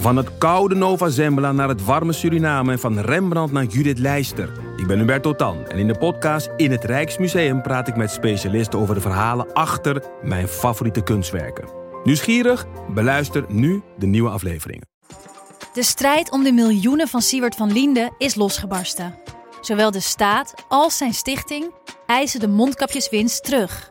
Van het koude Nova Zembla naar het warme Suriname en van Rembrandt naar Judith Leister. Ik ben Hubert Totan en in de podcast In het Rijksmuseum praat ik met specialisten over de verhalen achter mijn favoriete kunstwerken. Nieuwsgierig? Beluister nu de nieuwe afleveringen. De strijd om de miljoenen van Siewert van Liende is losgebarsten. Zowel de staat als zijn stichting eisen de mondkapjeswinst terug.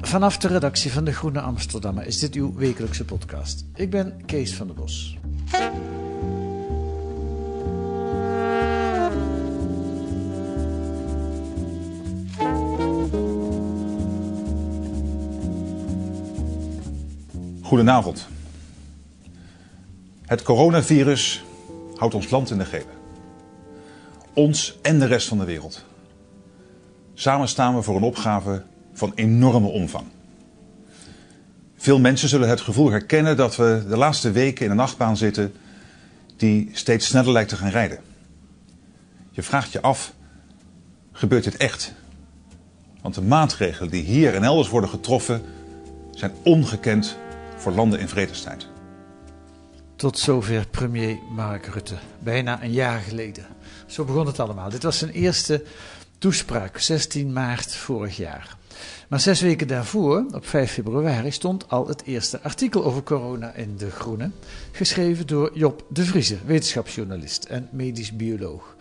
vanaf de redactie van De Groene Amsterdammer is dit uw wekelijkse podcast. Ik ben Kees van der Bos. Goedenavond. Het coronavirus houdt ons land in de greep. Ons en de rest van de wereld. Samen staan we voor een opgave van enorme omvang. Veel mensen zullen het gevoel herkennen dat we de laatste weken in een achtbaan zitten die steeds sneller lijkt te gaan rijden. Je vraagt je af, gebeurt dit echt? Want de maatregelen die hier en elders worden getroffen zijn ongekend voor landen in vredestijd. Tot zover premier Mark Rutte, bijna een jaar geleden. Zo begon het allemaal. Dit was zijn eerste toespraak, 16 maart vorig jaar. Maar zes weken daarvoor, op 5 februari, stond al het eerste artikel over corona in De Groene, geschreven door Job de Vrieze, wetenschapsjournalist en medisch bioloog.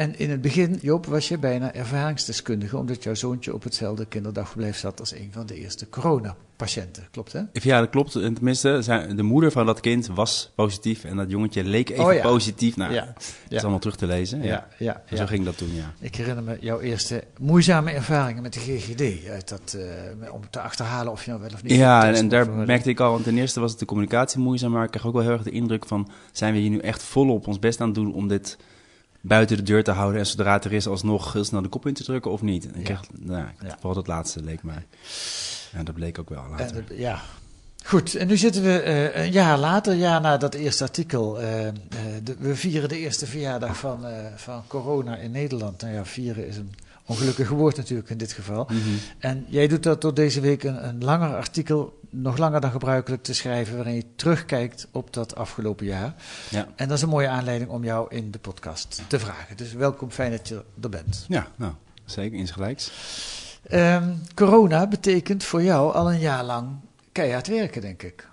En in het begin, Job, was je bijna ervaringsdeskundige, omdat jouw zoontje op hetzelfde kinderdagverblijf zat als een van de eerste coronapatiënten. Klopt, hè? Ja, dat klopt. En tenminste, de moeder van dat kind was positief en dat jongetje leek even Oh ja. positief. Nou, Ja. Ja. is allemaal terug te lezen. Ja. Ja. Zo ging dat toen, ja. Ik herinner me jouw eerste moeizame ervaringen met de GGD, uit dat, eh, om te achterhalen of je nou wel of niet. Ja, en, daar worden. merkte ik al, want ten eerste was het de communicatie moeizaam, maar ik kreeg ook wel heel erg de indruk van, zijn we hier nu echt volop ons best aan het doen om dit buiten de deur te houden en zodra het er is alsnog heel snel de kop in te drukken of niet? Ik Ja. kreeg, nou, Ja. vooral dat laatste leek mij. En dat bleek ook wel later. Ja. Goed, en nu zitten we eh, een jaar later, jaar na dat eerste artikel. eh, eh, de- we vieren de eerste verjaardag van, eh, van corona in Nederland. Nou ja, vieren is een ongelukkig woord natuurlijk in dit geval. Mhm. En jij doet dat door deze week een, een langer artikel, nog langer dan gebruikelijk, te schrijven. waarin je terugkijkt op dat afgelopen jaar. Ja. En dat is een mooie aanleiding om jou in de podcast te vragen. Dus welkom, fijn dat je er bent. Ja, nou, zeker, insgelijks. Ehm, corona betekent voor jou al een jaar lang keihard werken, denk ik.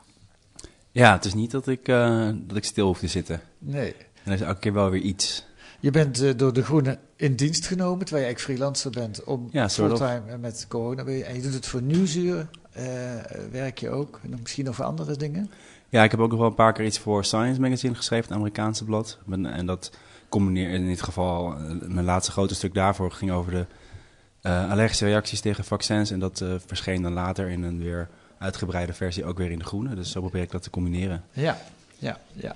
Ja, het is niet dat ik, eh, dat ik stil hoef te zitten. Nee. En er is elke keer wel weer iets. Je bent eh, door De Groene in dienst genomen, terwijl je eigenlijk freelancer bent, om Ja, fulltime eh, met corona. En je doet het voor Nieuwsuur, eh, werk je ook, en misschien nog voor andere dingen. Ja, ik heb ook nog wel een paar keer iets voor Science Magazine geschreven, het Amerikaanse blad. En dat combineer in dit geval, eh, mijn laatste grote stuk daarvoor ging over de eh, allergische reacties tegen vaccins. En dat eh, verscheen dan later in een weer uitgebreide versie ook weer in de groene. Dus zo probeer ik dat te combineren. Ja, ja, ja.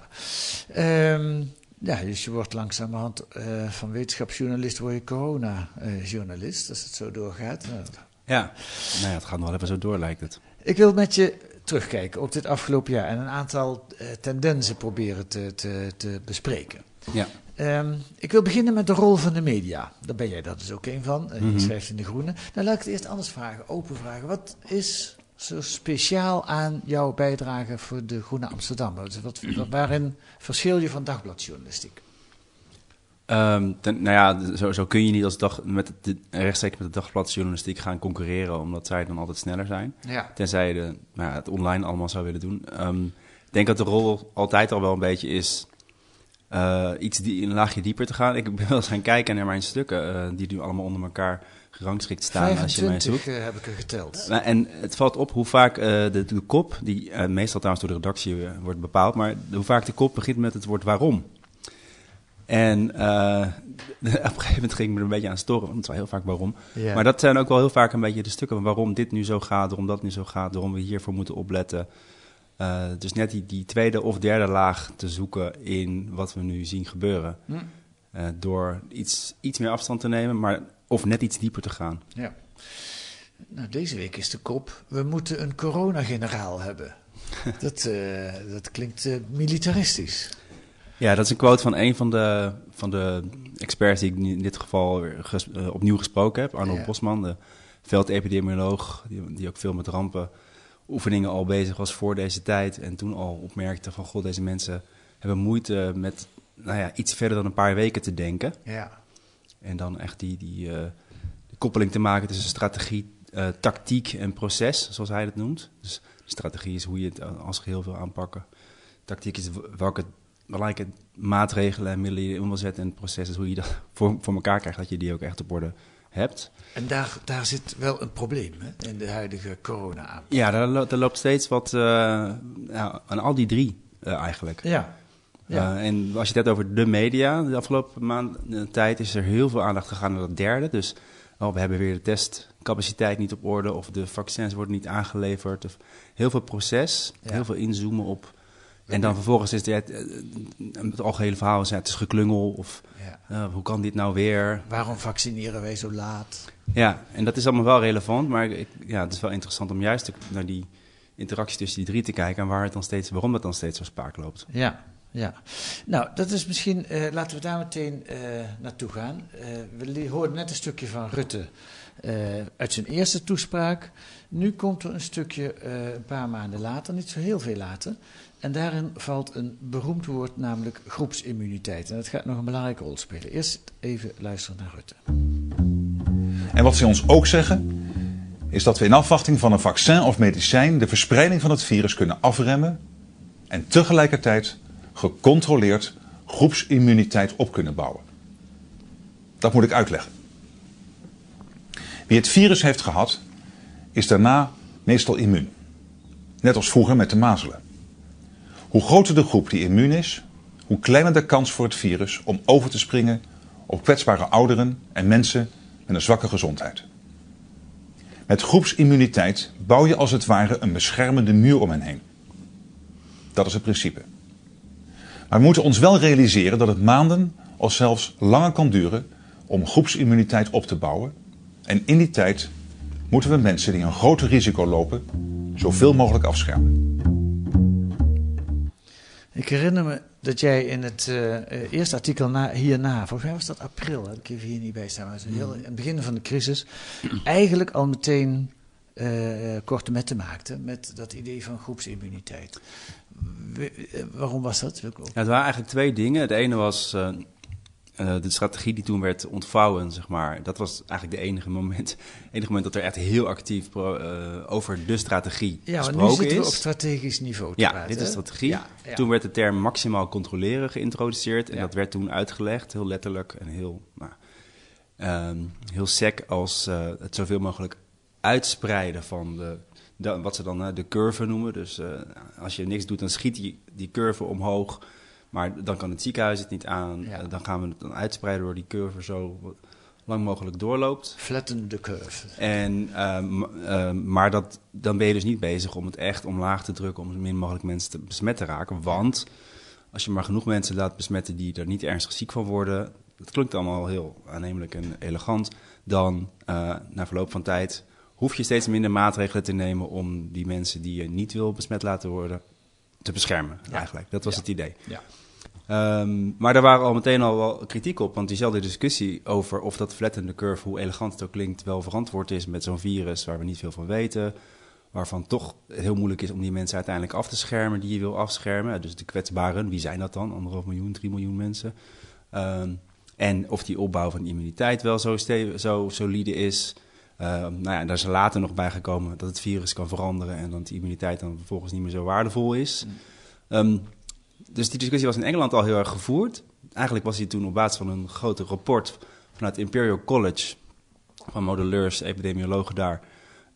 Ehm, ja, dus je wordt langzamerhand eh, van wetenschapsjournalist word je corona-journalist, als het zo doorgaat. Nou, Ja, nou ja, het gaat nog wel even zo door, lijkt het. Ik wil met je terugkijken op dit afgelopen jaar en een aantal eh, tendensen proberen te, te, te bespreken. Ja. Ehm, ik wil beginnen met de rol van de media. Daar ben jij dat dus ook een van. Eh, Je Mhm. schrijft in De Groene. Nou, laat ik het eerst anders vragen, open vragen. Wat is zo speciaal aan jouw bijdrage voor De Groene Amsterdam? Dus wat, waarin verschil je van dagbladjournalistiek? Ehm, ten- nou ja, zo, zo kun je niet als dag, met de, rechtstreeks met de dagbladjournalistiek gaan concurreren, omdat zij dan altijd sneller zijn. Ja. Tenzij je de, nou ja, het online allemaal zou willen doen. Ehm, ik denk dat de rol altijd al wel een beetje is eh, iets die een laagje dieper te gaan. Ik ben wel eens gaan kijken naar mijn stukken, eh, die nu allemaal onder elkaar gerangschikt staan als je mij 25 zoekt. eh, heb ik er geteld. Nou, en het valt op hoe vaak eh, de, de kop, die eh, meestal trouwens door de redactie eh, wordt bepaald, maar hoe vaak de kop begint met het woord waarom. En eh, op een gegeven moment ging ik me er een beetje aan storen, want het was heel vaak waarom. Maar dat zijn ook wel heel vaak een beetje de stukken van waarom dit nu zo gaat, waarom dat nu zo gaat, waarom we hiervoor moeten opletten. Eh, dus net die, die tweede of derde laag te zoeken in wat we nu zien gebeuren. Hm. eh, door iets, iets meer afstand te nemen, maar of net iets dieper te gaan. Ja. Nou, deze week is de kop, we moeten een coronageneraal hebben. dat, eh, dat klinkt eh, militaristisch. Ja, dat is een quote van een van de, van de experts die ik in dit geval ges- eh, opnieuw gesproken heb. Arnold Ja. Bosman, de veldepidemioloog, die, die ook veel met rampen oefeningen al bezig was voor deze tijd. En toen al opmerkte van, god, deze mensen hebben moeite met nou ja, iets verder dan een paar weken te denken. Ja. En dan echt die, die, eh, die koppeling te maken tussen strategie, eh, tactiek en proces, zoals hij het noemt. Dus strategie is hoe je het als geheel wil aanpakken. Tactiek is welke belangrijke maatregelen en middelen je in wil zetten. En het proces is hoe je dat voor, voor elkaar krijgt, dat je die ook echt op orde hebt. En daar, daar zit wel een probleem hè, in de huidige corona aan. Ja, daar, lo- daar loopt steeds wat eh, ja, aan al die drie eigenlijk. Ja. Ja. Eh, en als je het hebt over de media, de afgelopen maand, eh, tijd is er heel veel aandacht gegaan naar dat derde. Dus oh, we hebben weer de testcapaciteit niet op orde, of de vaccins worden niet aangeleverd. Of heel veel proces, Ja. heel veel inzoomen op. En dan vervolgens is het, eh, het algehele verhaal is, het is geklungel, of Ja. hoe kan dit nou weer? Waarom vaccineren wij zo laat? Ja, en dat is allemaal wel relevant, maar ik, ja, het is wel interessant om juist naar die interactie tussen die drie te kijken en waar het dan steeds, waarom het dan steeds zo spaak loopt. Ja, ja. Nou, dat is misschien, eh, laten we daar meteen eh, naartoe gaan. Eh, we hoorden net een stukje van Rutte uit zijn eerste toespraak. Nu komt er een stukje een paar maanden later, niet zo heel veel later. En daarin valt een beroemd woord, namelijk groepsimmuniteit. En dat gaat nog een belangrijke rol spelen. Eerst even luisteren naar Rutte. En wat ze ons ook zeggen, is dat we in afwachting van een vaccin of medicijn de verspreiding van het virus kunnen afremmen en tegelijkertijd gecontroleerd groepsimmuniteit op kunnen bouwen. Dat moet ik uitleggen. Wie het virus heeft gehad, is daarna meestal immuun. Net als vroeger met de mazelen. Hoe groter de groep die immuun is, hoe kleiner de kans voor het virus om over te springen op kwetsbare ouderen en mensen met een zwakke gezondheid. Met groepsimmuniteit bouw je als het ware een beschermende muur om hen heen. Dat is het principe. Maar we moeten ons wel realiseren dat het maanden of zelfs langer kan duren om groepsimmuniteit op te bouwen. En in die tijd moeten we mensen die een groter risico lopen zoveel mogelijk afschermen. Ik herinner me dat jij in het eh, eh, eerste artikel na, hierna, volgens mij was dat april, heb ik even hier niet bij staan, maar het heel, in het begin van de crisis, eigenlijk al meteen korte metten maakte met dat idee van groepsimmuniteit. Eh, waarom was dat? Ja, het waren eigenlijk twee dingen. Het ene was eh, eh, de strategie die toen werd ontvouwen, zeg maar. Dat was eigenlijk de enige moment, enige moment dat er echt heel actief pro- eh, over de strategie Ja, maar nu gesproken zitten we is. op strategisch niveau te ja, praten, dit is strategie. Ja, ja. Toen werd de term maximaal controleren geïntroduceerd. En Ja. dat werd toen uitgelegd, heel letterlijk en heel, nou, ehm, heel sec als eh, het zoveel mogelijk uitspreiden van de, de- wat ze dan eh, de curve noemen. Dus eh, als je niks doet, dan schiet die, die curve omhoog. Maar dan kan het ziekenhuis het niet aan. Ja. Eh, dan gaan we het dan uitspreiden door die curve zo lang mogelijk doorloopt. Flatten the curve. En, ehm, ehm, maar dat, dan ben je dus niet bezig om het echt omlaag te drukken om zo min mogelijk mensen te besmet te raken. Want als je maar genoeg mensen laat besmetten die er niet ernstig ziek van worden, dat klinkt allemaal heel aannemelijk en elegant, dan na verloop van tijd hoef je steeds minder maatregelen te nemen om die mensen die je niet wil besmet laten worden te beschermen. Eigenlijk, dat was Ja. het idee. Ja. Ehm, maar daar waren al meteen al wel kritiek op, want diezelfde discussie over of dat flattende curve, hoe elegant het ook klinkt, wel verantwoord is met zo'n virus waar we niet veel van weten, waarvan toch heel moeilijk is om die mensen uiteindelijk af te schermen die je wil afschermen. Dus de kwetsbaren, wie zijn dat dan? Anderhalf miljoen, drie miljoen mensen. Ehm, en of die opbouw van immuniteit wel zo, zo solide is. Ehm, nou ja, daar is er later nog bij gekomen dat het virus kan veranderen en dat die immuniteit dan vervolgens niet meer zo waardevol is. Ehm, dus die discussie was in Engeland al heel erg gevoerd. Eigenlijk was die toen op basis van een grote rapport vanuit Imperial College van modelleurs, epidemiologen daar.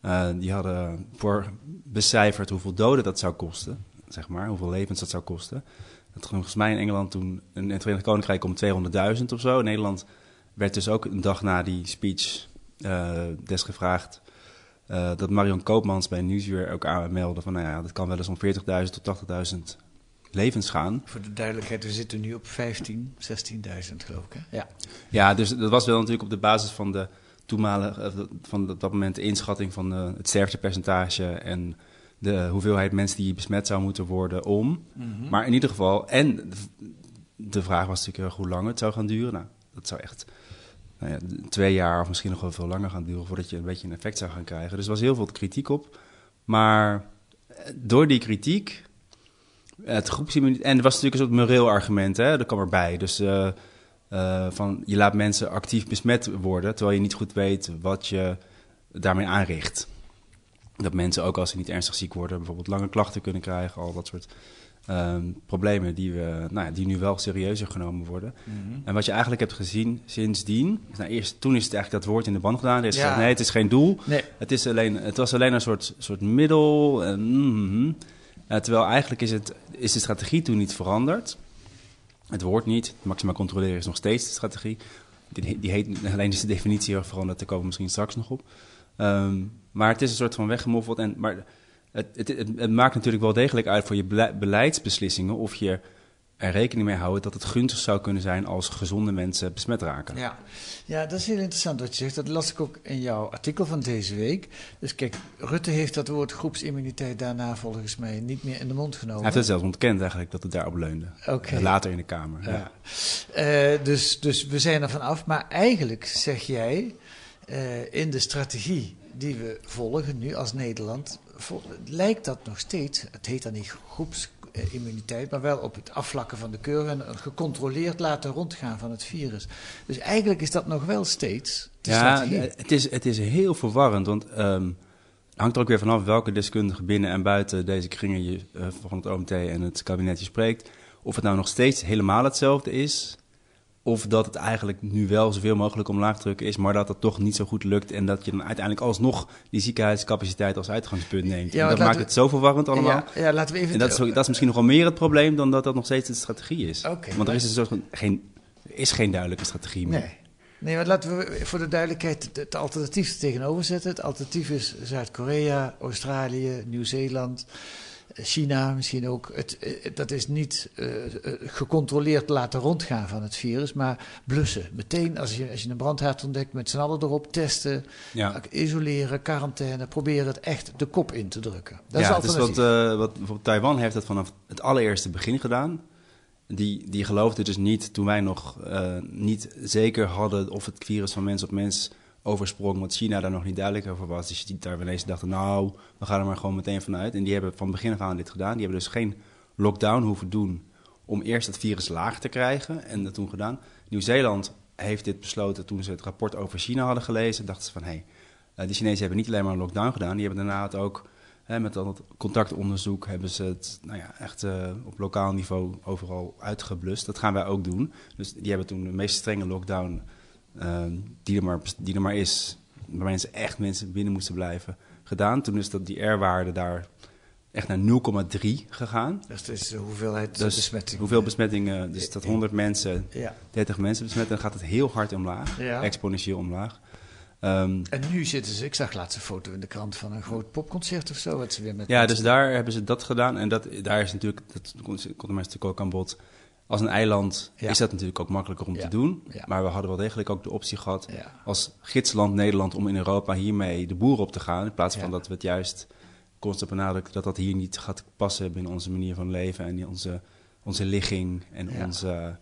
Eh, die hadden voor becijferd hoeveel doden dat zou kosten, zeg maar, hoeveel levens dat zou kosten. Dat ging volgens mij in Engeland toen, in het Verenigd Koninkrijk om 200.000 of zo. In Nederland werd dus ook een dag na die speech eh desgevraagd dat Marion Koopmans bij Nieuwsuur ook aanmeldde van, nou ja, dat kan wel eens om 40.000 tot 80.000 levens gaan. Voor de duidelijkheid, we zitten nu op 15, 16.000 geloof ik. Hè? Ja. Ja, dus dat was wel natuurlijk op de basis van de toenmalige, eh, van dat moment de inschatting van eh, het sterftepercentage en de hoeveelheid mensen die besmet zou moeten worden om. Mhm. Maar in ieder geval, en de- de vraag was natuurlijk heel erg hoe lang het zou gaan duren. Nou, dat zou echt nou ja, twee jaar of misschien nog wel veel langer gaan duren voordat je een beetje een effect zou gaan krijgen. Dus er was heel veel kritiek op. Maar eh, door die kritiek, het groepsimmuniteit, en er was natuurlijk een soort moreel argument, hè, dat kwam erbij. Dus eh, eh, van je laat mensen actief besmet worden, terwijl je niet goed weet wat je daarmee aanricht. Dat mensen ook als ze niet ernstig ziek worden, bijvoorbeeld lange klachten kunnen krijgen, al dat soort ehm, problemen die, we, nou ja, die nu wel serieuzer genomen worden. En wat je eigenlijk hebt gezien sindsdien, nou eerst, toen is het eigenlijk dat woord in de band gedaan. Er is Ja. gezegd, nee, het is geen doel. Nee. Het, is alleen, het was alleen een soort, soort middel. En, mhm. Terwijl eigenlijk is, het, is de strategie toen niet veranderd. Het woord niet. Maximaal controleren is nog steeds de strategie. Die, die heet, alleen is de definitie veranderd. Daar komen we misschien straks nog op. Ehm, maar het is een soort van weggemoffeld. En, maar het, het, het, het maakt natuurlijk wel degelijk uit voor je bele- beleidsbeslissingen... of je er rekening mee houdt dat het gunstig zou kunnen zijn... als gezonde mensen besmet raken. Ja. ja, dat is heel interessant wat je zegt. Dat las ik ook in jouw artikel van deze week. Dus kijk, Rutte heeft dat woord groepsimmuniteit daarna volgens mij niet meer in de mond genomen. Hij heeft het zelfs ontkend eigenlijk dat het daarop leunde. Oké. Later in de Kamer. Ja. Ja. Eh, dus, dus we zijn er vanaf. Maar eigenlijk zeg jij eh, in de strategie die we volgen nu als Nederland, lijkt dat nog steeds, het heet dan niet groepsimmuniteit, maar wel op het afvlakken van de curve en een gecontroleerd laten rondgaan van het virus. Dus eigenlijk is dat nog wel steeds Ja, het is, het is heel verwarrend, want ehm, het hangt er ook weer vanaf welke deskundige binnen en buiten deze kringen je, eh, van het OMT en het kabinet je spreekt. Of het nou nog steeds helemaal hetzelfde is, of dat het eigenlijk nu wel zoveel mogelijk omlaag drukken is, maar dat het toch niet zo goed lukt en dat je dan uiteindelijk alsnog die ziekenhuiscapaciteit als uitgangspunt neemt. Ja, dat maakt we- het zo verwarrend allemaal. Ja, ja, laten we even... En dat is, dat is misschien nog wel meer het probleem dan dat dat nog steeds de strategie is. Want er is, een soort van geen, is geen duidelijke strategie meer. Nee. Nee, maar laten we voor de duidelijkheid het, alternatief er tegenover zetten. Het alternatief is Zuid-Korea, Australië, Nieuw-Zeeland, China misschien ook. Het, eh, dat is niet eh, eh, gecontroleerd laten rondgaan van het virus, maar blussen. Meteen als je, als je een brandhaard ontdekt, met z'n allen erop testen, Ja. isoleren, quarantaine, proberen het echt de kop in te drukken. Dat ja, is dus wat, wat bijvoorbeeld Taiwan heeft dat vanaf het allereerste begin gedaan. Die, die geloofde dus niet, toen wij nog niet zeker hadden of het virus van mens op mens oversprong, want China daar nog niet duidelijk over was. Dus die Taiwanese dachten, nou, we gaan er maar gewoon meteen vanuit. En die hebben van begin af aan dit gedaan. Die hebben dus geen lockdown hoeven doen om eerst het virus laag te krijgen en dat toen gedaan. Nieuw-Zeeland heeft dit besloten toen ze het rapport over China hadden gelezen. Dachten ze van, hé, hey, eh, de Chinezen hebben niet alleen maar een lockdown gedaan, die hebben daarna het ook Hè, met dat contactonderzoek hebben ze het nou ja, echt eh, op lokaal niveau overal uitgeblust. Dat gaan wij ook doen. Dus die hebben toen de meest strenge lockdown ehm, die, er maar, die er maar is, waarbij ze echt mensen binnen moesten blijven, gedaan. Toen is dat die R-waarde daar echt naar 0,3 gegaan. Dus dat is de hoeveelheid Dus besmetting. hoeveel besmettingen, dus dat 100 mensen, Ja. 30 mensen besmetten, dan gaat het heel hard omlaag, Ja. exponentieel omlaag. Ehm, En nu zitten ze, ik zag laatst een foto in de krant van een groot popconcert of zo. Wat ze weer met Ja, dus daar hebben ze dat gedaan. En dat, daar is natuurlijk, dat komt komt natuurlijk ook aan bod. Als een eiland Ja. is dat natuurlijk ook makkelijker om Ja. te doen. Ja. Maar we hadden wel degelijk ook de optie gehad als gidsland Nederland om in Europa hiermee de boer op te gaan. In plaats van dat we het juist constant benadrukken dat dat hier niet gaat passen binnen onze manier van leven en onze, onze ligging en onze,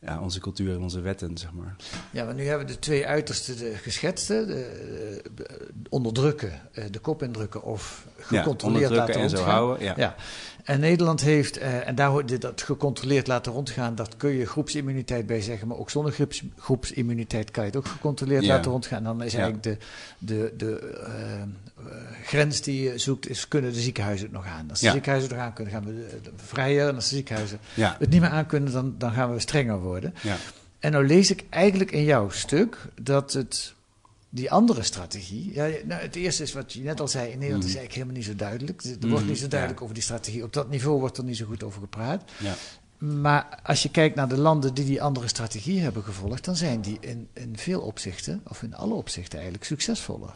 ja, onze cultuur en onze wetten, zeg maar. Ja, maar nu hebben we de twee uitersten de geschetste. De, de- onderdrukken, eh, de kop indrukken of gecontroleerd laten en zo houden. Ja. En Nederland heeft, eh, en daar hoort dit- dat gecontroleerd laten rondgaan, dat kun je groepsimmuniteit bij zeggen, maar ook zonder groeps, groepsimmuniteit kan je het ook gecontroleerd Ja. laten rondgaan. Dan is Ja. eigenlijk de, de, de eh, grens die je zoekt, is kunnen de ziekenhuizen het nog aan. Als de Ja. ziekenhuizen het nog aan kunnen, gaan we vrijer. En als de ziekenhuizen het niet meer aan kunnen, dan, dan gaan we strenger worden. Ja. En nou lees ik eigenlijk in jouw stuk dat het die andere strategie. Ja, nou, het eerste is wat je net al zei: in Nederland is eigenlijk helemaal niet zo duidelijk. Er wordt Mhm, niet zo duidelijk ja. over die strategie. Op dat niveau wordt er niet zo goed over gepraat. Ja. Maar als je kijkt naar de landen die die andere strategie hebben gevolgd, dan zijn die in, in veel opzichten, of in alle opzichten eigenlijk, succesvoller.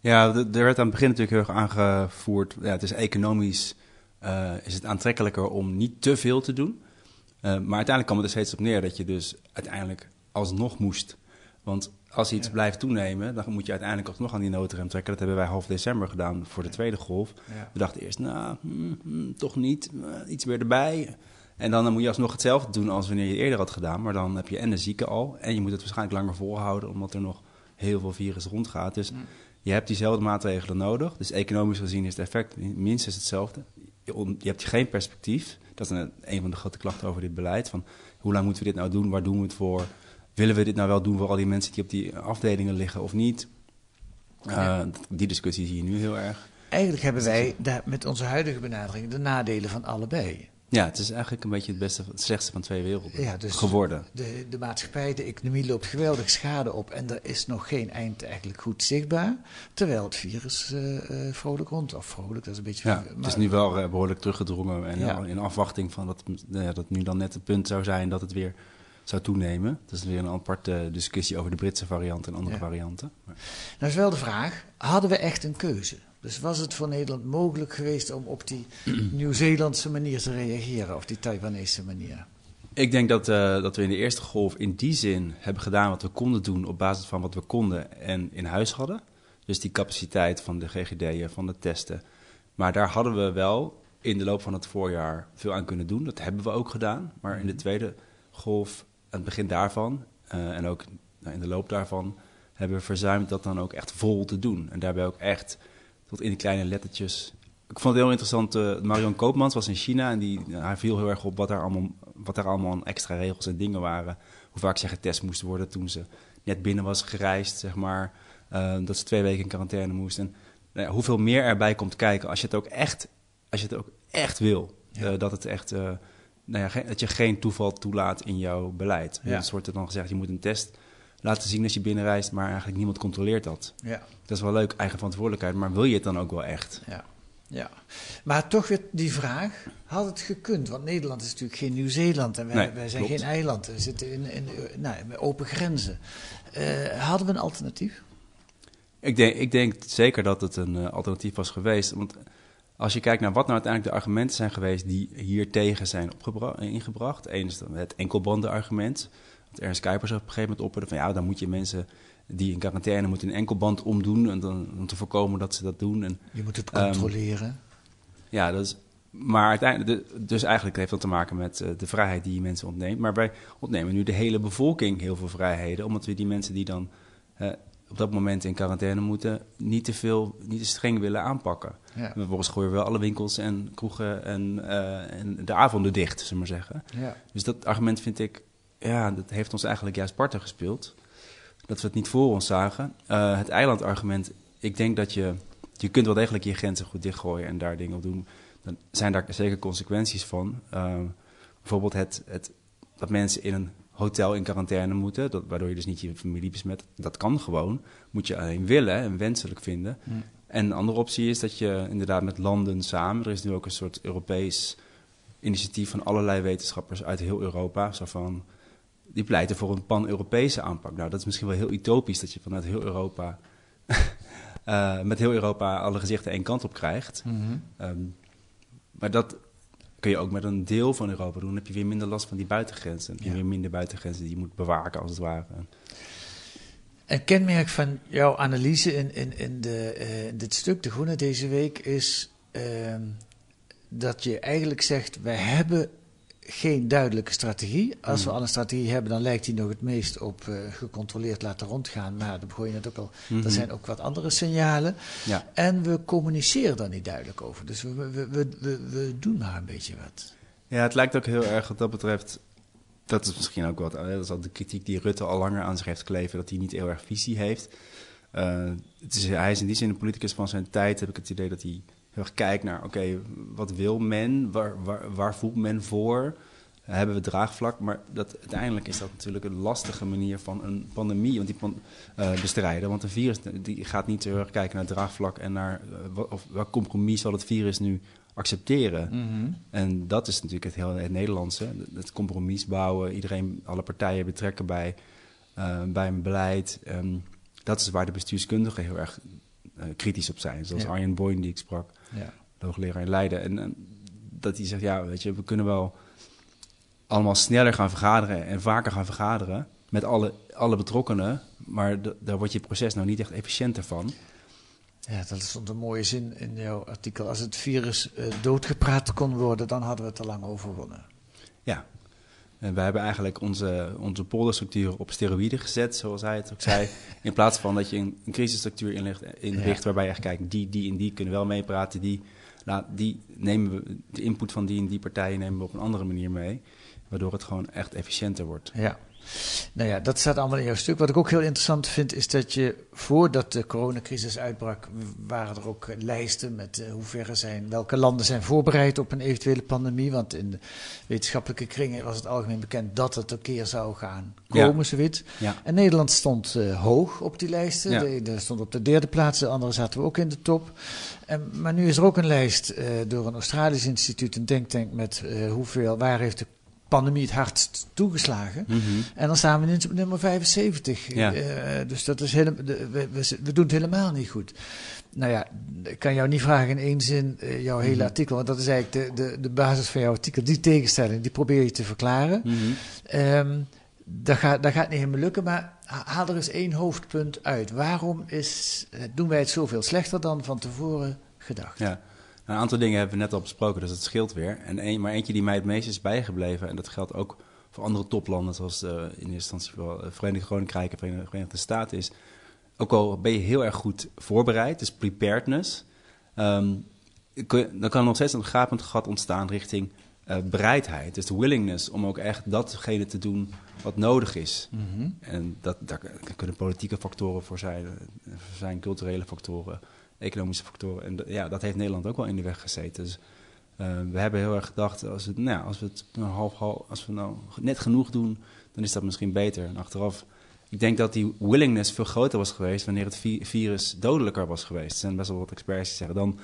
Ja, er werd aan het begin natuurlijk heel erg aangevoerd. Ja, het is economisch eh, is het aantrekkelijker om niet te veel te doen. Eh, maar uiteindelijk kwam het er steeds op neer dat je dus uiteindelijk alsnog moest. Want als iets blijft toenemen, dan moet je uiteindelijk alsnog aan die noodrem trekken. Dat hebben wij half december gedaan voor de tweede golf. Ja. We dachten eerst, nou, hmm, hmm, toch niet, eh, iets weer erbij. En dan, dan moet je alsnog hetzelfde doen als wanneer je het eerder had gedaan. Maar dan heb je en de zieke al, en je moet het waarschijnlijk langer volhouden, omdat er nog heel veel virus rondgaat. Dus je hebt diezelfde maatregelen nodig. Dus economisch gezien is het effect minstens hetzelfde. Je hebt geen perspectief. Dat is een, een van de grote klachten over dit beleid. Van hoe lang moeten we dit nou doen? Waar doen we het voor? Willen we dit nou wel doen voor al die mensen die op die afdelingen liggen of niet? Eh, Die discussie zie je nu heel erg. Eigenlijk hebben wij daar met onze huidige benadering de nadelen van allebei. Ja, het is eigenlijk een beetje het, beste, het slechtste van twee werelden Ja, dus geworden. De, de maatschappij, de economie loopt geweldig schade op en er is nog geen eind eigenlijk goed zichtbaar. Terwijl het virus eh, eh, vrolijk rond, of vrolijk, dat is een beetje... Ja, het is nu wel eh, behoorlijk teruggedrongen. En Ja. in afwachting van dat, ja, dat nu dan net het punt zou zijn dat het weer zou toenemen. Dat is weer een aparte discussie over de Britse variant en andere Ja. varianten. Maar- Nou is wel de vraag, hadden we echt een keuze? Dus was het voor Nederland mogelijk geweest om op die Nieuw-Zeelandse manier te reageren, of die Taiwanese manier? Ik denk dat, eh, dat we in de eerste golf in die zin hebben gedaan wat we konden doen op basis van wat we konden en in huis hadden. Dus die capaciteit van de GGD'en, van de testen. Maar daar hadden we wel in de loop van het voorjaar veel aan kunnen doen. Dat hebben we ook gedaan. Maar in de tweede golf, het begin daarvan eh, en ook nou, in de loop daarvan, hebben we verzuimd dat dan ook echt vol te doen. En daarbij ook echt tot in die kleine lettertjes. Ik vond het heel interessant. eh, Marion Koopmans was in China en die, hij viel heel erg op wat daar, allemaal, wat daar allemaal aan extra regels en dingen waren. Hoe vaak ze getest moesten worden toen ze net binnen was gereisd, zeg maar. Eh, dat ze twee weken in quarantaine moest. En nou ja, hoeveel meer erbij komt kijken als je het ook echt, als je het ook echt wil. Ja. Dat, het echt, nou ja, dat je geen toeval toelaat in jouw beleid. Ja. Dus wordt er dan gezegd, je moet een test laten zien als je binnenreist, maar eigenlijk niemand controleert dat. Ja. Dat is wel leuk, eigen verantwoordelijkheid, maar wil je het dan ook wel echt? Ja, ja. Maar toch weer die vraag, had het gekund? Want Nederland is natuurlijk geen Nieuw-Zeeland en wij, Nee, wij zijn klopt. geen eiland. We zitten in, in nou, open grenzen. Eh, hadden we een alternatief? Ik denk, ik denk zeker dat het een eh, alternatief was geweest. Want als je kijkt naar wat nou uiteindelijk de argumenten zijn geweest die hier tegen zijn ingebracht. Eén is het enkelbandenargument. Want Ernst Kuipers op een gegeven moment opperde van ja, dan moet je mensen die in quarantaine moeten een enkelband omdoen. En dan, om te voorkomen dat ze dat doen. En Je moet het Ehm, controleren. ja, dat is, maar uiteindelijk, de- dus eigenlijk heeft dat te maken met eh, de vrijheid die je mensen ontneemt. Maar wij ontnemen nu de hele bevolking heel veel vrijheden, omdat we die mensen die dan eh, op dat moment in quarantaine moeten, niet te veel, niet te streng willen aanpakken. Ja. En Vervolgens gooien we wel alle winkels en kroegen en, eh, en de avonden dicht, zullen we maar zeggen. Ja. Dus dat argument vind ik, ja, dat heeft ons eigenlijk juist parten gespeeld. Dat we het niet voor ons zagen. Eh, het eilandargument, ik denk dat je, je kunt wel degelijk je grenzen goed dichtgooien en daar dingen op doen. Dan zijn daar zeker consequenties van. Eh, bijvoorbeeld het, het, dat mensen in een hotel in quarantaine moeten, dat, waardoor je dus niet je familie besmet. Dat kan gewoon. Moet je alleen willen en wenselijk vinden. En een andere optie is dat je inderdaad met landen samen, er is nu ook een soort Europees initiatief van allerlei wetenschappers uit heel Europa, zo van, die pleiten voor een pan-Europese aanpak. Nou, dat is misschien wel heel utopisch dat je vanuit heel Europa, eh, met heel Europa alle gezichten één kant op krijgt. Mhm. Ehm, maar dat kun je ook met een deel van Europa doen. Dan heb je weer minder last van die buitengrenzen. Dan heb je Ja. weer minder buitengrenzen die je moet bewaken, als het ware. Een kenmerk van jouw analyse in, in, in, de, eh, in dit stuk, De Groene, deze week, is ehm, dat je eigenlijk zegt: wij hebben geen duidelijke strategie. Als we al een strategie hebben, dan lijkt die nog het meest op eh, gecontroleerd laten rondgaan. Maar dan begon je net ook al, Mhm. er zijn ook wat andere signalen. Ja. En we communiceren daar niet duidelijk over. Dus we, we, we, we, we doen maar een beetje wat. Ja, het lijkt ook heel erg wat dat betreft. Dat is misschien ook wat. Dat is al de kritiek die Rutte al langer aan zich heeft kleven. Dat hij niet heel erg visie heeft. Eh, het is, hij is in die zin een politicus van zijn tijd. Heb ik het idee dat hij heel erg kijkt naar: oké, wat wil men? Waar, waar, waar voelt men voor? Hebben we draagvlak? Maar dat, uiteindelijk is dat natuurlijk een lastige manier van een pandemie want die pan- eh, bestrijden. Want een virus die gaat niet heel erg kijken naar draagvlak en naar eh, wat, of welk compromis zal het virus nu accepteren. En dat is natuurlijk het hele het Nederlandse. Het compromis bouwen, iedereen, alle partijen betrekken bij, eh, bij een beleid. Ehm, dat is waar de bestuurskundigen heel erg kritisch op zijn. Zoals Ja. Arjen Boyn die ik sprak, Ja. de hoogleraar in Leiden. En, en dat hij zegt, ja, weet je, we kunnen wel allemaal sneller gaan vergaderen en vaker gaan vergaderen met alle, alle betrokkenen, maar daar wordt je proces nou niet echt efficiënter van. Ja, dat stond een mooie zin in jouw artikel. Als het virus uh, doodgepraat kon worden, dan hadden we het al lang overwonnen. Ja, en wij hebben eigenlijk onze, onze polderstructuur op steroïden gezet, zoals hij het ook zei. in plaats van dat je een, een crisisstructuur inricht, inricht waarbij je echt kijkt, die, die en die kunnen wel meepraten. Die, nou, die nemen we, de input van die en die partijen nemen we op een andere manier mee. Waardoor het gewoon echt efficiënter wordt. Ja. Nou ja, dat staat allemaal in jouw stuk. Wat ik ook heel interessant vind, is dat je voordat de coronacrisis uitbrak, waren er ook lijsten met uh, hoeverre zijn, welke landen zijn voorbereid op een eventuele pandemie. Want in de wetenschappelijke kringen was het algemeen bekend dat het een keer zou gaan komen, ja. zoiets. Ja. En Nederland stond uh, hoog op die lijsten. Ja. De, de stond op de derde plaats, de andere zaten we ook in de top. En, maar nu is er ook een lijst uh, door een Australisch instituut, een denktank, met hoeveel, waar heeft de pandemie het hardst toegeslagen. Mm -hmm. En dan staan we nu op nummer 75. Ja. Uh, dus dat is helemaal, we, we, we, doen het helemaal niet goed. Nou ja, ik kan jou niet vragen in één zin uh, jouw hele mm -hmm. artikel. Want dat is eigenlijk de, de, de basis van jouw artikel. Die tegenstelling, die probeer je te verklaren. Mm -hmm. um, dat, gaat, dat gaat niet helemaal lukken, maar haal er eens één hoofdpunt uit. Waarom is, doen wij het zoveel slechter dan van tevoren gedacht? Ja. Een aantal dingen hebben we net al besproken, dus dat scheelt weer. En maar eentje die mij het meest is bijgebleven, en dat geldt ook voor andere toplanden, zoals uh, in eerste instantie wel Verenigd Koninkrijk en Verenigde Staten, is ook al ben je heel erg goed voorbereid, dus preparedness, um, dan kan er nog steeds een gapend gat ontstaan richting uh, bereidheid. Dus de willingness om ook echt datgene te doen wat nodig is. Mm -hmm. En dat, daar kunnen politieke factoren voor zijn, voor zijn culturele factoren economische factoren. En ja, dat heeft Nederland ook wel in de weg gezeten. Dus uh, we hebben heel erg gedacht, als, het, nou, als we het half, half, als we nou net genoeg doen, dan is dat misschien beter. En achteraf, ik denk dat die willingness veel groter was geweest wanneer het vi virus dodelijker was geweest. Er zijn best wel wat experts die zeggen, dan,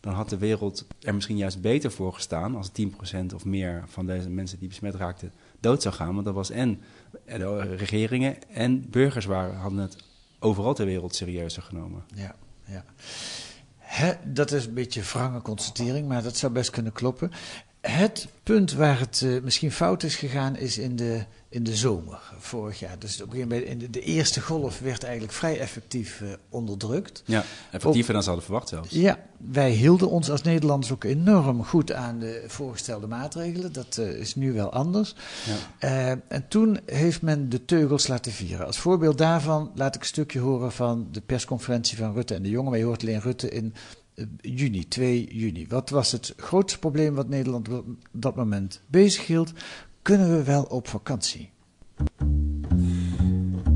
dan had de wereld er misschien juist beter voor gestaan als 10% of meer van deze mensen die besmet raakten dood zou gaan. Want dat was en de regeringen en burgers waren, hadden het overal ter wereld serieuzer genomen. Ja ja. dat is een beetje wrange constatering, maar dat zou best kunnen kloppen. Het punt waar het uh, misschien fout is gegaan is in de, in de zomer vorig jaar. Dus op een gegeven moment in de, de eerste golf werd eigenlijk vrij effectief uh, onderdrukt. Ja, effectiever dan ze hadden verwacht zelfs. Ja, wij hielden ons als Nederlanders ook enorm goed aan de voorgestelde maatregelen. Dat uh, is nu wel anders. Ja. en toen heeft men de teugels laten vieren. Als voorbeeld daarvan laat ik een stukje horen van de persconferentie van Rutte en de jongen. Wij hoort alleen Rutte in juni, 2 juni. Wat was het grootste probleem wat Nederland op dat moment bezig hield? Kunnen we wel op vakantie?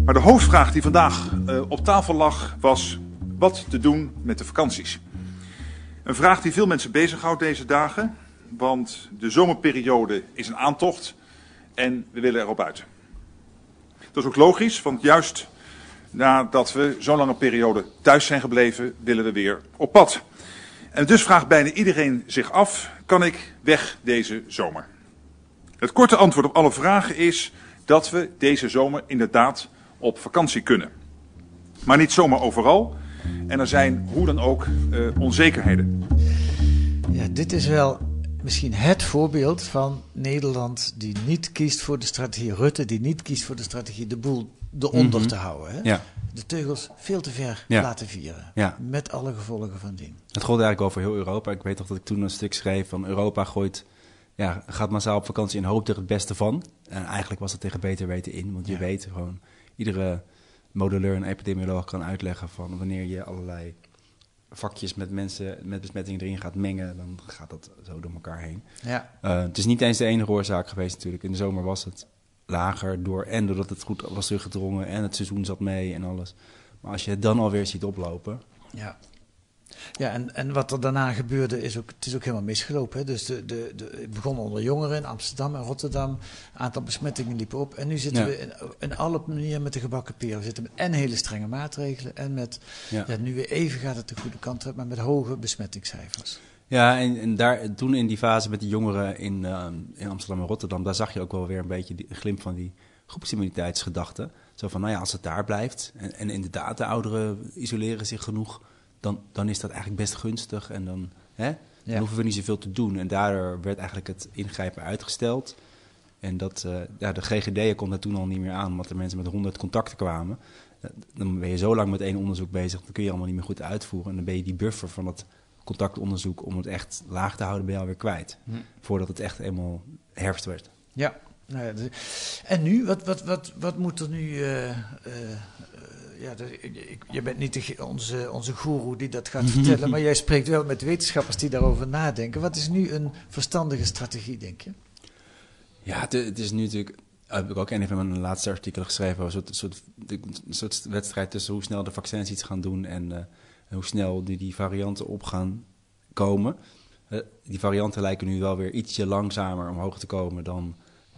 Maar de hoofdvraag die vandaag uh, op tafel lag was wat te doen met de vakanties. Een vraag die veel mensen bezighoudt deze dagen, want de zomerperiode is een aantocht en we willen erop uit. Dat is ook logisch, want juist nadat we zo'n lange periode thuis zijn gebleven, willen we weer op pad. En dus vraagt bijna iedereen zich af, kan ik weg deze zomer? Het korte antwoord op alle vragen is dat we deze zomer inderdaad op vakantie kunnen. Maar niet zomaar overal. En er zijn hoe dan ook uh, onzekerheden. Ja, dit is wel misschien het voorbeeld van Nederland die niet kiest voor de strategie Rutte, die niet kiest voor de strategie de boel eronder mm te houden. Hè? Ja. De teugels veel te ver ja. laten vieren. Ja. Met alle gevolgen van dien. Het gold eigenlijk over heel Europa. Ik weet toch dat ik toen een stuk schreef van Europa gooit, ja, gaat massaal op vakantie en hoopt er het beste van. En eigenlijk was het tegen beter weten in. Want je weet gewoon, iedere modelleur en epidemioloog kan uitleggen van wanneer je allerlei vakjes met mensen met besmettingen erin gaat mengen, dan gaat dat zo door elkaar heen. Ja. Uh, het is niet eens de enige oorzaak geweest natuurlijk. In de zomer was het lager door en doordat het goed was teruggedrongen en het seizoen zat mee en alles. Maar als je het dan alweer ziet oplopen. Ja. Ja, en, en wat er daarna gebeurde, is ook, het is ook helemaal misgelopen. Hè? Dus de, de, de, het begon onder jongeren in Amsterdam en Rotterdam. Een aantal besmettingen liepen op. En nu zitten we in, in alle manieren met de gebakken peren. We zitten met en hele strenge maatregelen. En met, ja. ja nu weer even gaat het de goede kant op, maar met hoge besmettingscijfers. Ja, en, en daar, toen in die fase met de jongeren in, uh, in Amsterdam en Rotterdam, daar zag je ook wel weer een beetje die glimp van die groepsimmuniteitsgedachte. Zo van, nou ja, als het daar blijft en, en inderdaad de ouderen isoleren zich genoeg, dan, dan is dat eigenlijk best gunstig. En dan, hè? Dan hoeven we niet zoveel te doen. En daardoor werd eigenlijk het ingrijpen uitgesteld. En dat, uh, ja, de GGD kon daar toen al niet meer aan, omdat er mensen met 100 contacten kwamen. Uh, dan ben je zo lang met één onderzoek bezig, dan kun je allemaal niet meer goed uitvoeren. En dan ben je die buffer van het contactonderzoek om het echt laag te houden, ben je alweer kwijt. Hm. Voordat het echt eenmaal herfst werd. Ja. Nou ja en nu, wat, wat, wat, wat moet er nu uh, ja, ik, je bent niet de, onze, onze goeroe die dat gaat vertellen, maar jij spreekt wel met wetenschappers die daarover nadenken. Wat is nu een verstandige strategie, denk je? Ja, het, het is nu natuurlijk. Heb ik ook een van mijn laatste artikelen geschreven. Een soort, soort, soort wedstrijd tussen hoe snel de vaccins iets gaan doen en uh, hoe snel die, die varianten op gaan komen. Uh, die varianten lijken nu wel weer ietsje langzamer omhoog te komen dan,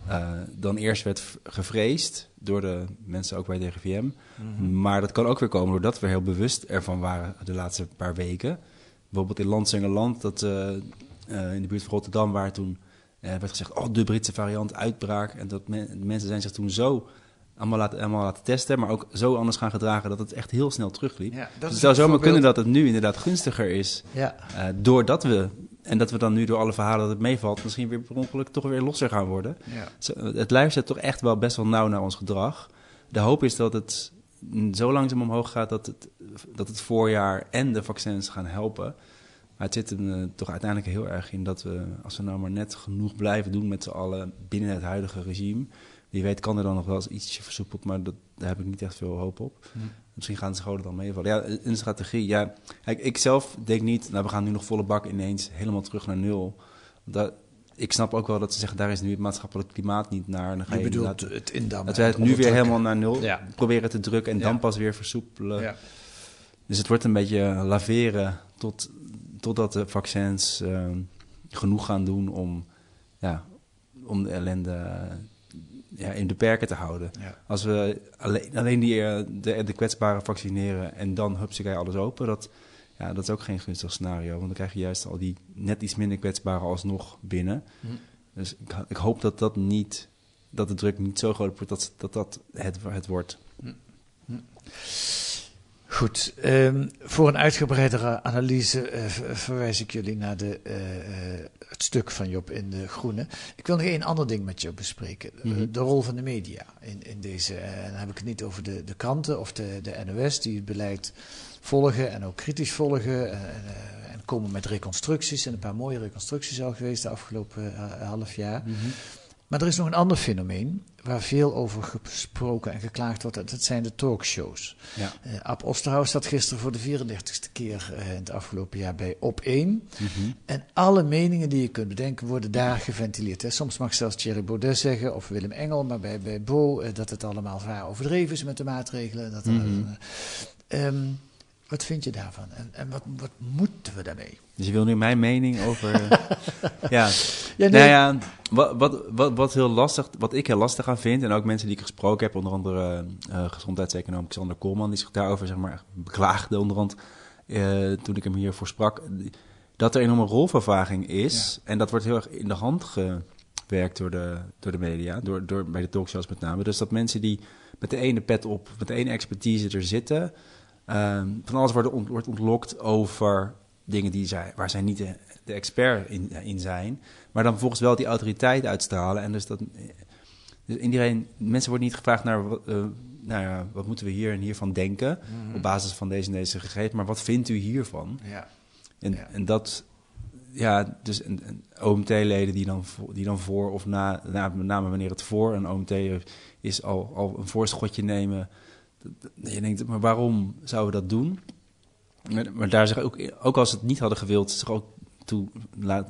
uh, dan eerst werd gevreesd door de mensen ook bij de RIVM. Mm -hmm. Maar dat kan ook weer komen doordat we heel bewust ervan waren de laatste paar weken. Bijvoorbeeld in Landsingerland, dat in de buurt van Rotterdam, waar toen er werd gezegd, oh, de Britse variant uitbraak. En dat mensen zijn zich toen zo allemaal laten, allemaal laten testen, maar ook zo anders gaan gedragen dat het echt heel snel terugliep. Ja, dus het zou zomaar kunnen dat het nu inderdaad gunstiger is. Ja. Uh, doordat we, en dat we dan nu door alle verhalen dat het meevalt, misschien weer per ongeluk toch weer losser gaan worden. Ja. Zo, het luistert toch echt wel best wel nauw naar ons gedrag. De hoop is dat het zo langzaam omhoog gaat dat het, dat het voorjaar en de vaccins gaan helpen. Maar het zit hem uh, toch uiteindelijk heel erg in dat we, als we nou maar net genoeg blijven doen met z'n allen binnen het huidige regime. Wie weet kan er dan nog wel eens ietsje versoepeld, maar dat, daar heb ik niet echt veel hoop op. Hm. Misschien gaan de scholen dan meevallen. Ja, een strategie. Ja, kijk, ik zelf denk niet, nou we gaan nu nog volle bak ineens helemaal terug naar nul. Dat, ik snap ook wel dat ze zeggen, daar is nu het maatschappelijk klimaat niet naar. Dan ga je, je bedoelt het indammen. Dat wij het nu weer helemaal naar nul ja. proberen te drukken en ja. dan pas weer versoepelen. Ja. Dus het wordt een beetje laveren tot totdat de vaccins uh, genoeg gaan doen om, ja, om de ellende ja, in de perken te houden. Ja. Als we alleen, alleen die, de, de kwetsbaren vaccineren en dan hupsakee alles open, dat, ja, dat is ook geen gunstig scenario. Want dan krijg je juist al die net iets minder kwetsbaren alsnog binnen. Hm. Dus ik, ik, hoop dat dat niet, dat de druk niet zo groot wordt dat dat, dat het, het wordt. Hm. Hm. Goed, um, voor een uitgebreidere analyse uh, verwijs ik jullie naar de, uh, uh, het stuk van Job in de Groene. Ik wil nog één ander ding met je bespreken. Mm -hmm. de rol van de media in, in deze. En dan heb ik het niet over de, de kranten of de, de NOS die het beleid volgen en ook kritisch volgen. en komen met reconstructies. En een paar mooie reconstructies al geweest de afgelopen half jaar. Mm -hmm. Maar er is nog een ander fenomeen waar veel over gesproken en geklaagd wordt. Dat zijn de talkshows. Ja. Uh, Ab Osterhaus zat gisteren voor de 34ste keer uh, in het afgelopen jaar bij Op 1. Mm -hmm. En alle meningen die je kunt bedenken worden daar geventileerd. Hè. Soms mag zelfs Thierry Baudet zeggen, of Willem Engel, maar bij, bij Bo, uh, dat het allemaal vaar overdreven is met de maatregelen. Dat mm -hmm. um, wat vind je daarvan? En, en wat, wat, moeten we daarmee? Dus je wil nu mijn mening over. ja. ja, nee. nou ja wat, wat, wat, wat, heel lastig, wat ik heel lastig aan vind, en ook mensen die ik gesproken heb, onder andere uh, gezondheidseconoom Xander Koolman, die zich daarover zeg maar, beklaagde onderhand uh, toen ik hem hiervoor sprak, dat er een enorme rolvervaging is. Ja. En dat wordt heel erg in de hand gewerkt door de, door de media, door, door, bij de talkshows met name. Dus dat mensen die met de ene pet op, met de ene expertise er zitten Um, van alles wordt, ont, wordt ontlokt over dingen die zij, waar zij niet de, de expert in, in, zijn. Maar dan vervolgens wel die autoriteit uitstralen. En dus dat. Dus iedereen, mensen worden niet gevraagd naar. Uh, nou ja, wat moeten we hier en hiervan denken? Mm -hmm. Op basis van deze en deze gegevens. Maar wat vindt u hiervan? Ja. En, ja. en dat. Ja, dus OMT-leden die dan, die dan voor of na, na, met name wanneer het voor een OMT is, al, al een voorschotje nemen je denkt, maar waarom zouden we dat doen? Maar, maar daar zich ook, ook als ze het niet hadden gewild, zich ook toe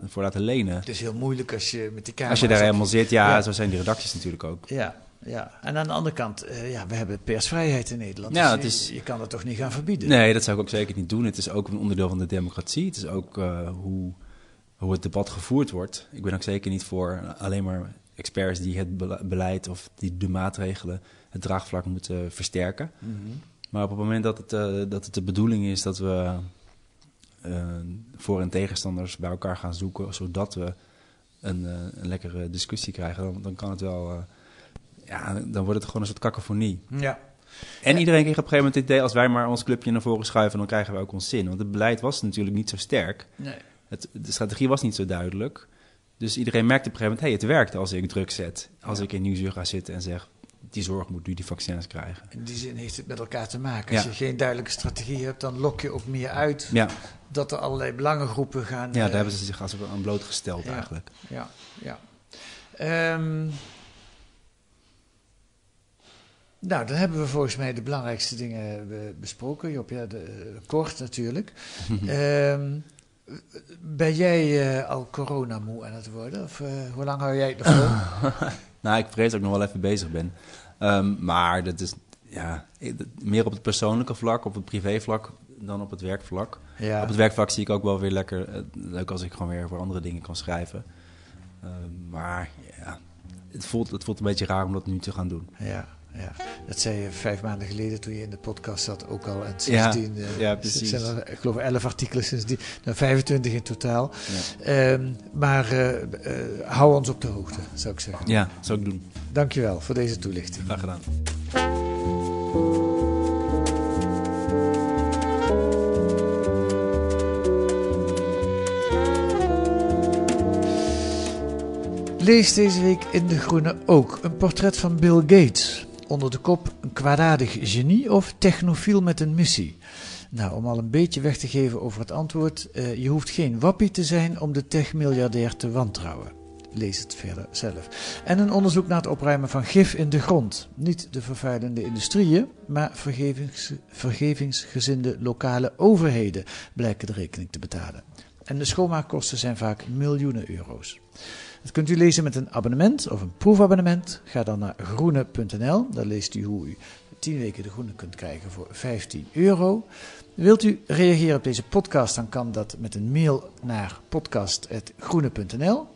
voor laten lenen. Het is heel moeilijk als je met die camera... Als je daar helemaal zit, ja, ja, zo zijn die redacties natuurlijk ook. Ja, ja. En aan de andere kant, uh, ja, we hebben persvrijheid in Nederland. Ja, dus het is, je, je, kan dat toch niet gaan verbieden? Nee, dat zou ik ook zeker niet doen. Het is ook een onderdeel van de democratie. Het is ook uh, hoe, hoe het debat gevoerd wordt. Ik ben ook zeker niet voor alleen maar experts die het beleid of die de maatregelen het draagvlak moeten versterken. Mm -hmm. Maar op het moment dat het, uh, dat het de bedoeling is dat we uh, voor- en tegenstanders bij elkaar gaan zoeken, zodat we een, uh, een lekkere discussie krijgen, dan, dan kan het wel. ja, dan wordt het gewoon een soort kakofonie. Ja. En iedereen kreeg op een gegeven moment het idee, als wij maar ons clubje naar voren schuiven, dan krijgen we ook ons zin. Want het beleid was natuurlijk niet zo sterk. Nee. het, de strategie was niet zo duidelijk. Dus iedereen merkte op een gegeven moment, hey, het werkt als ik druk zet. Als ik in Nieuwsuur ga zitten en zeg, die zorg moet nu die vaccins krijgen. In die zin heeft het met elkaar te maken. Als Ja. je geen duidelijke strategie hebt, dan lok je ook meer uit Ja, dat er allerlei belangengroepen gaan. ja eh, daar hebben ze zich als aan blootgesteld Ja. eigenlijk. Ja, ja. Ehm, nou, dan hebben we volgens mij de belangrijkste dingen eh, besproken. Job, ja, de, eh, kort natuurlijk. Ehm, ben jij eh, al coronamoe aan het worden? Of eh, hoe lang hou jij het nog vol? Nou, ik vrees dat ik nog wel even bezig ben. Ehm, maar dat is ja, meer op het persoonlijke vlak, op het privévlak, dan op het werkvlak. ja. Op het werkvlak zie ik ook wel weer lekker eh, leuk als ik gewoon weer voor andere dingen kan schrijven. Ehm, maar ja, het voelt, het voelt een beetje raar om dat nu te gaan doen. Ja, ja, dat zei je vijf maanden geleden toen je in de podcast zat ook al. En Ja, sindsdien eh, ja, precies. zijn er, ik geloof, elf artikelen sindsdien. Nou, 25 in totaal. Ja, Ehm, maar eh, eh, hou ons op de hoogte, zou ik zeggen. ja zou ik doen. Dankjewel voor deze toelichting. Graag gedaan. Lees deze week in De Groene ook een portret van Bill Gates. Onder de kop een kwaadaardig genie of technofiel met een missie. Nou, om al een beetje weg te geven over het antwoord. eh, je hoeft geen wappie te zijn om de techmiljardair te wantrouwen. Lees het verder zelf. En een onderzoek naar het opruimen van gif in de grond. Niet de vervuilende industrieën, maar vergevings, vergevingsgezinde lokale overheden blijken de rekening te betalen. En de schoonmaakkosten zijn vaak miljoenen euro's. Dat kunt u lezen met een abonnement of een proefabonnement. Ga dan naar groene.nl. Daar leest u hoe u 10 weken de groene kunt krijgen voor 15 euro. Wilt u reageren op deze podcast, dan kan dat met een mail naar podcast.groene.nl.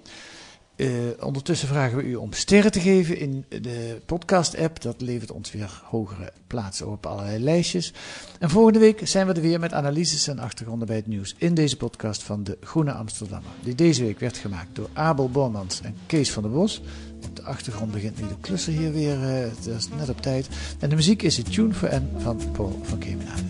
Eh, ondertussen vragen we u om sterren te geven in de podcast-app. Dat levert ons weer hogere plaatsen op allerlei lijstjes. En volgende week zijn we er weer met analyses en achtergronden bij het nieuws in deze podcast van de Groene Amsterdammer. Die deze week werd gemaakt door Abel Bormans en Kees van der Bos. Op de achtergrond begint nu de klusser hier weer, eh, dat is net op tijd. En de muziek is het Tune for N van Paul van Kemenade.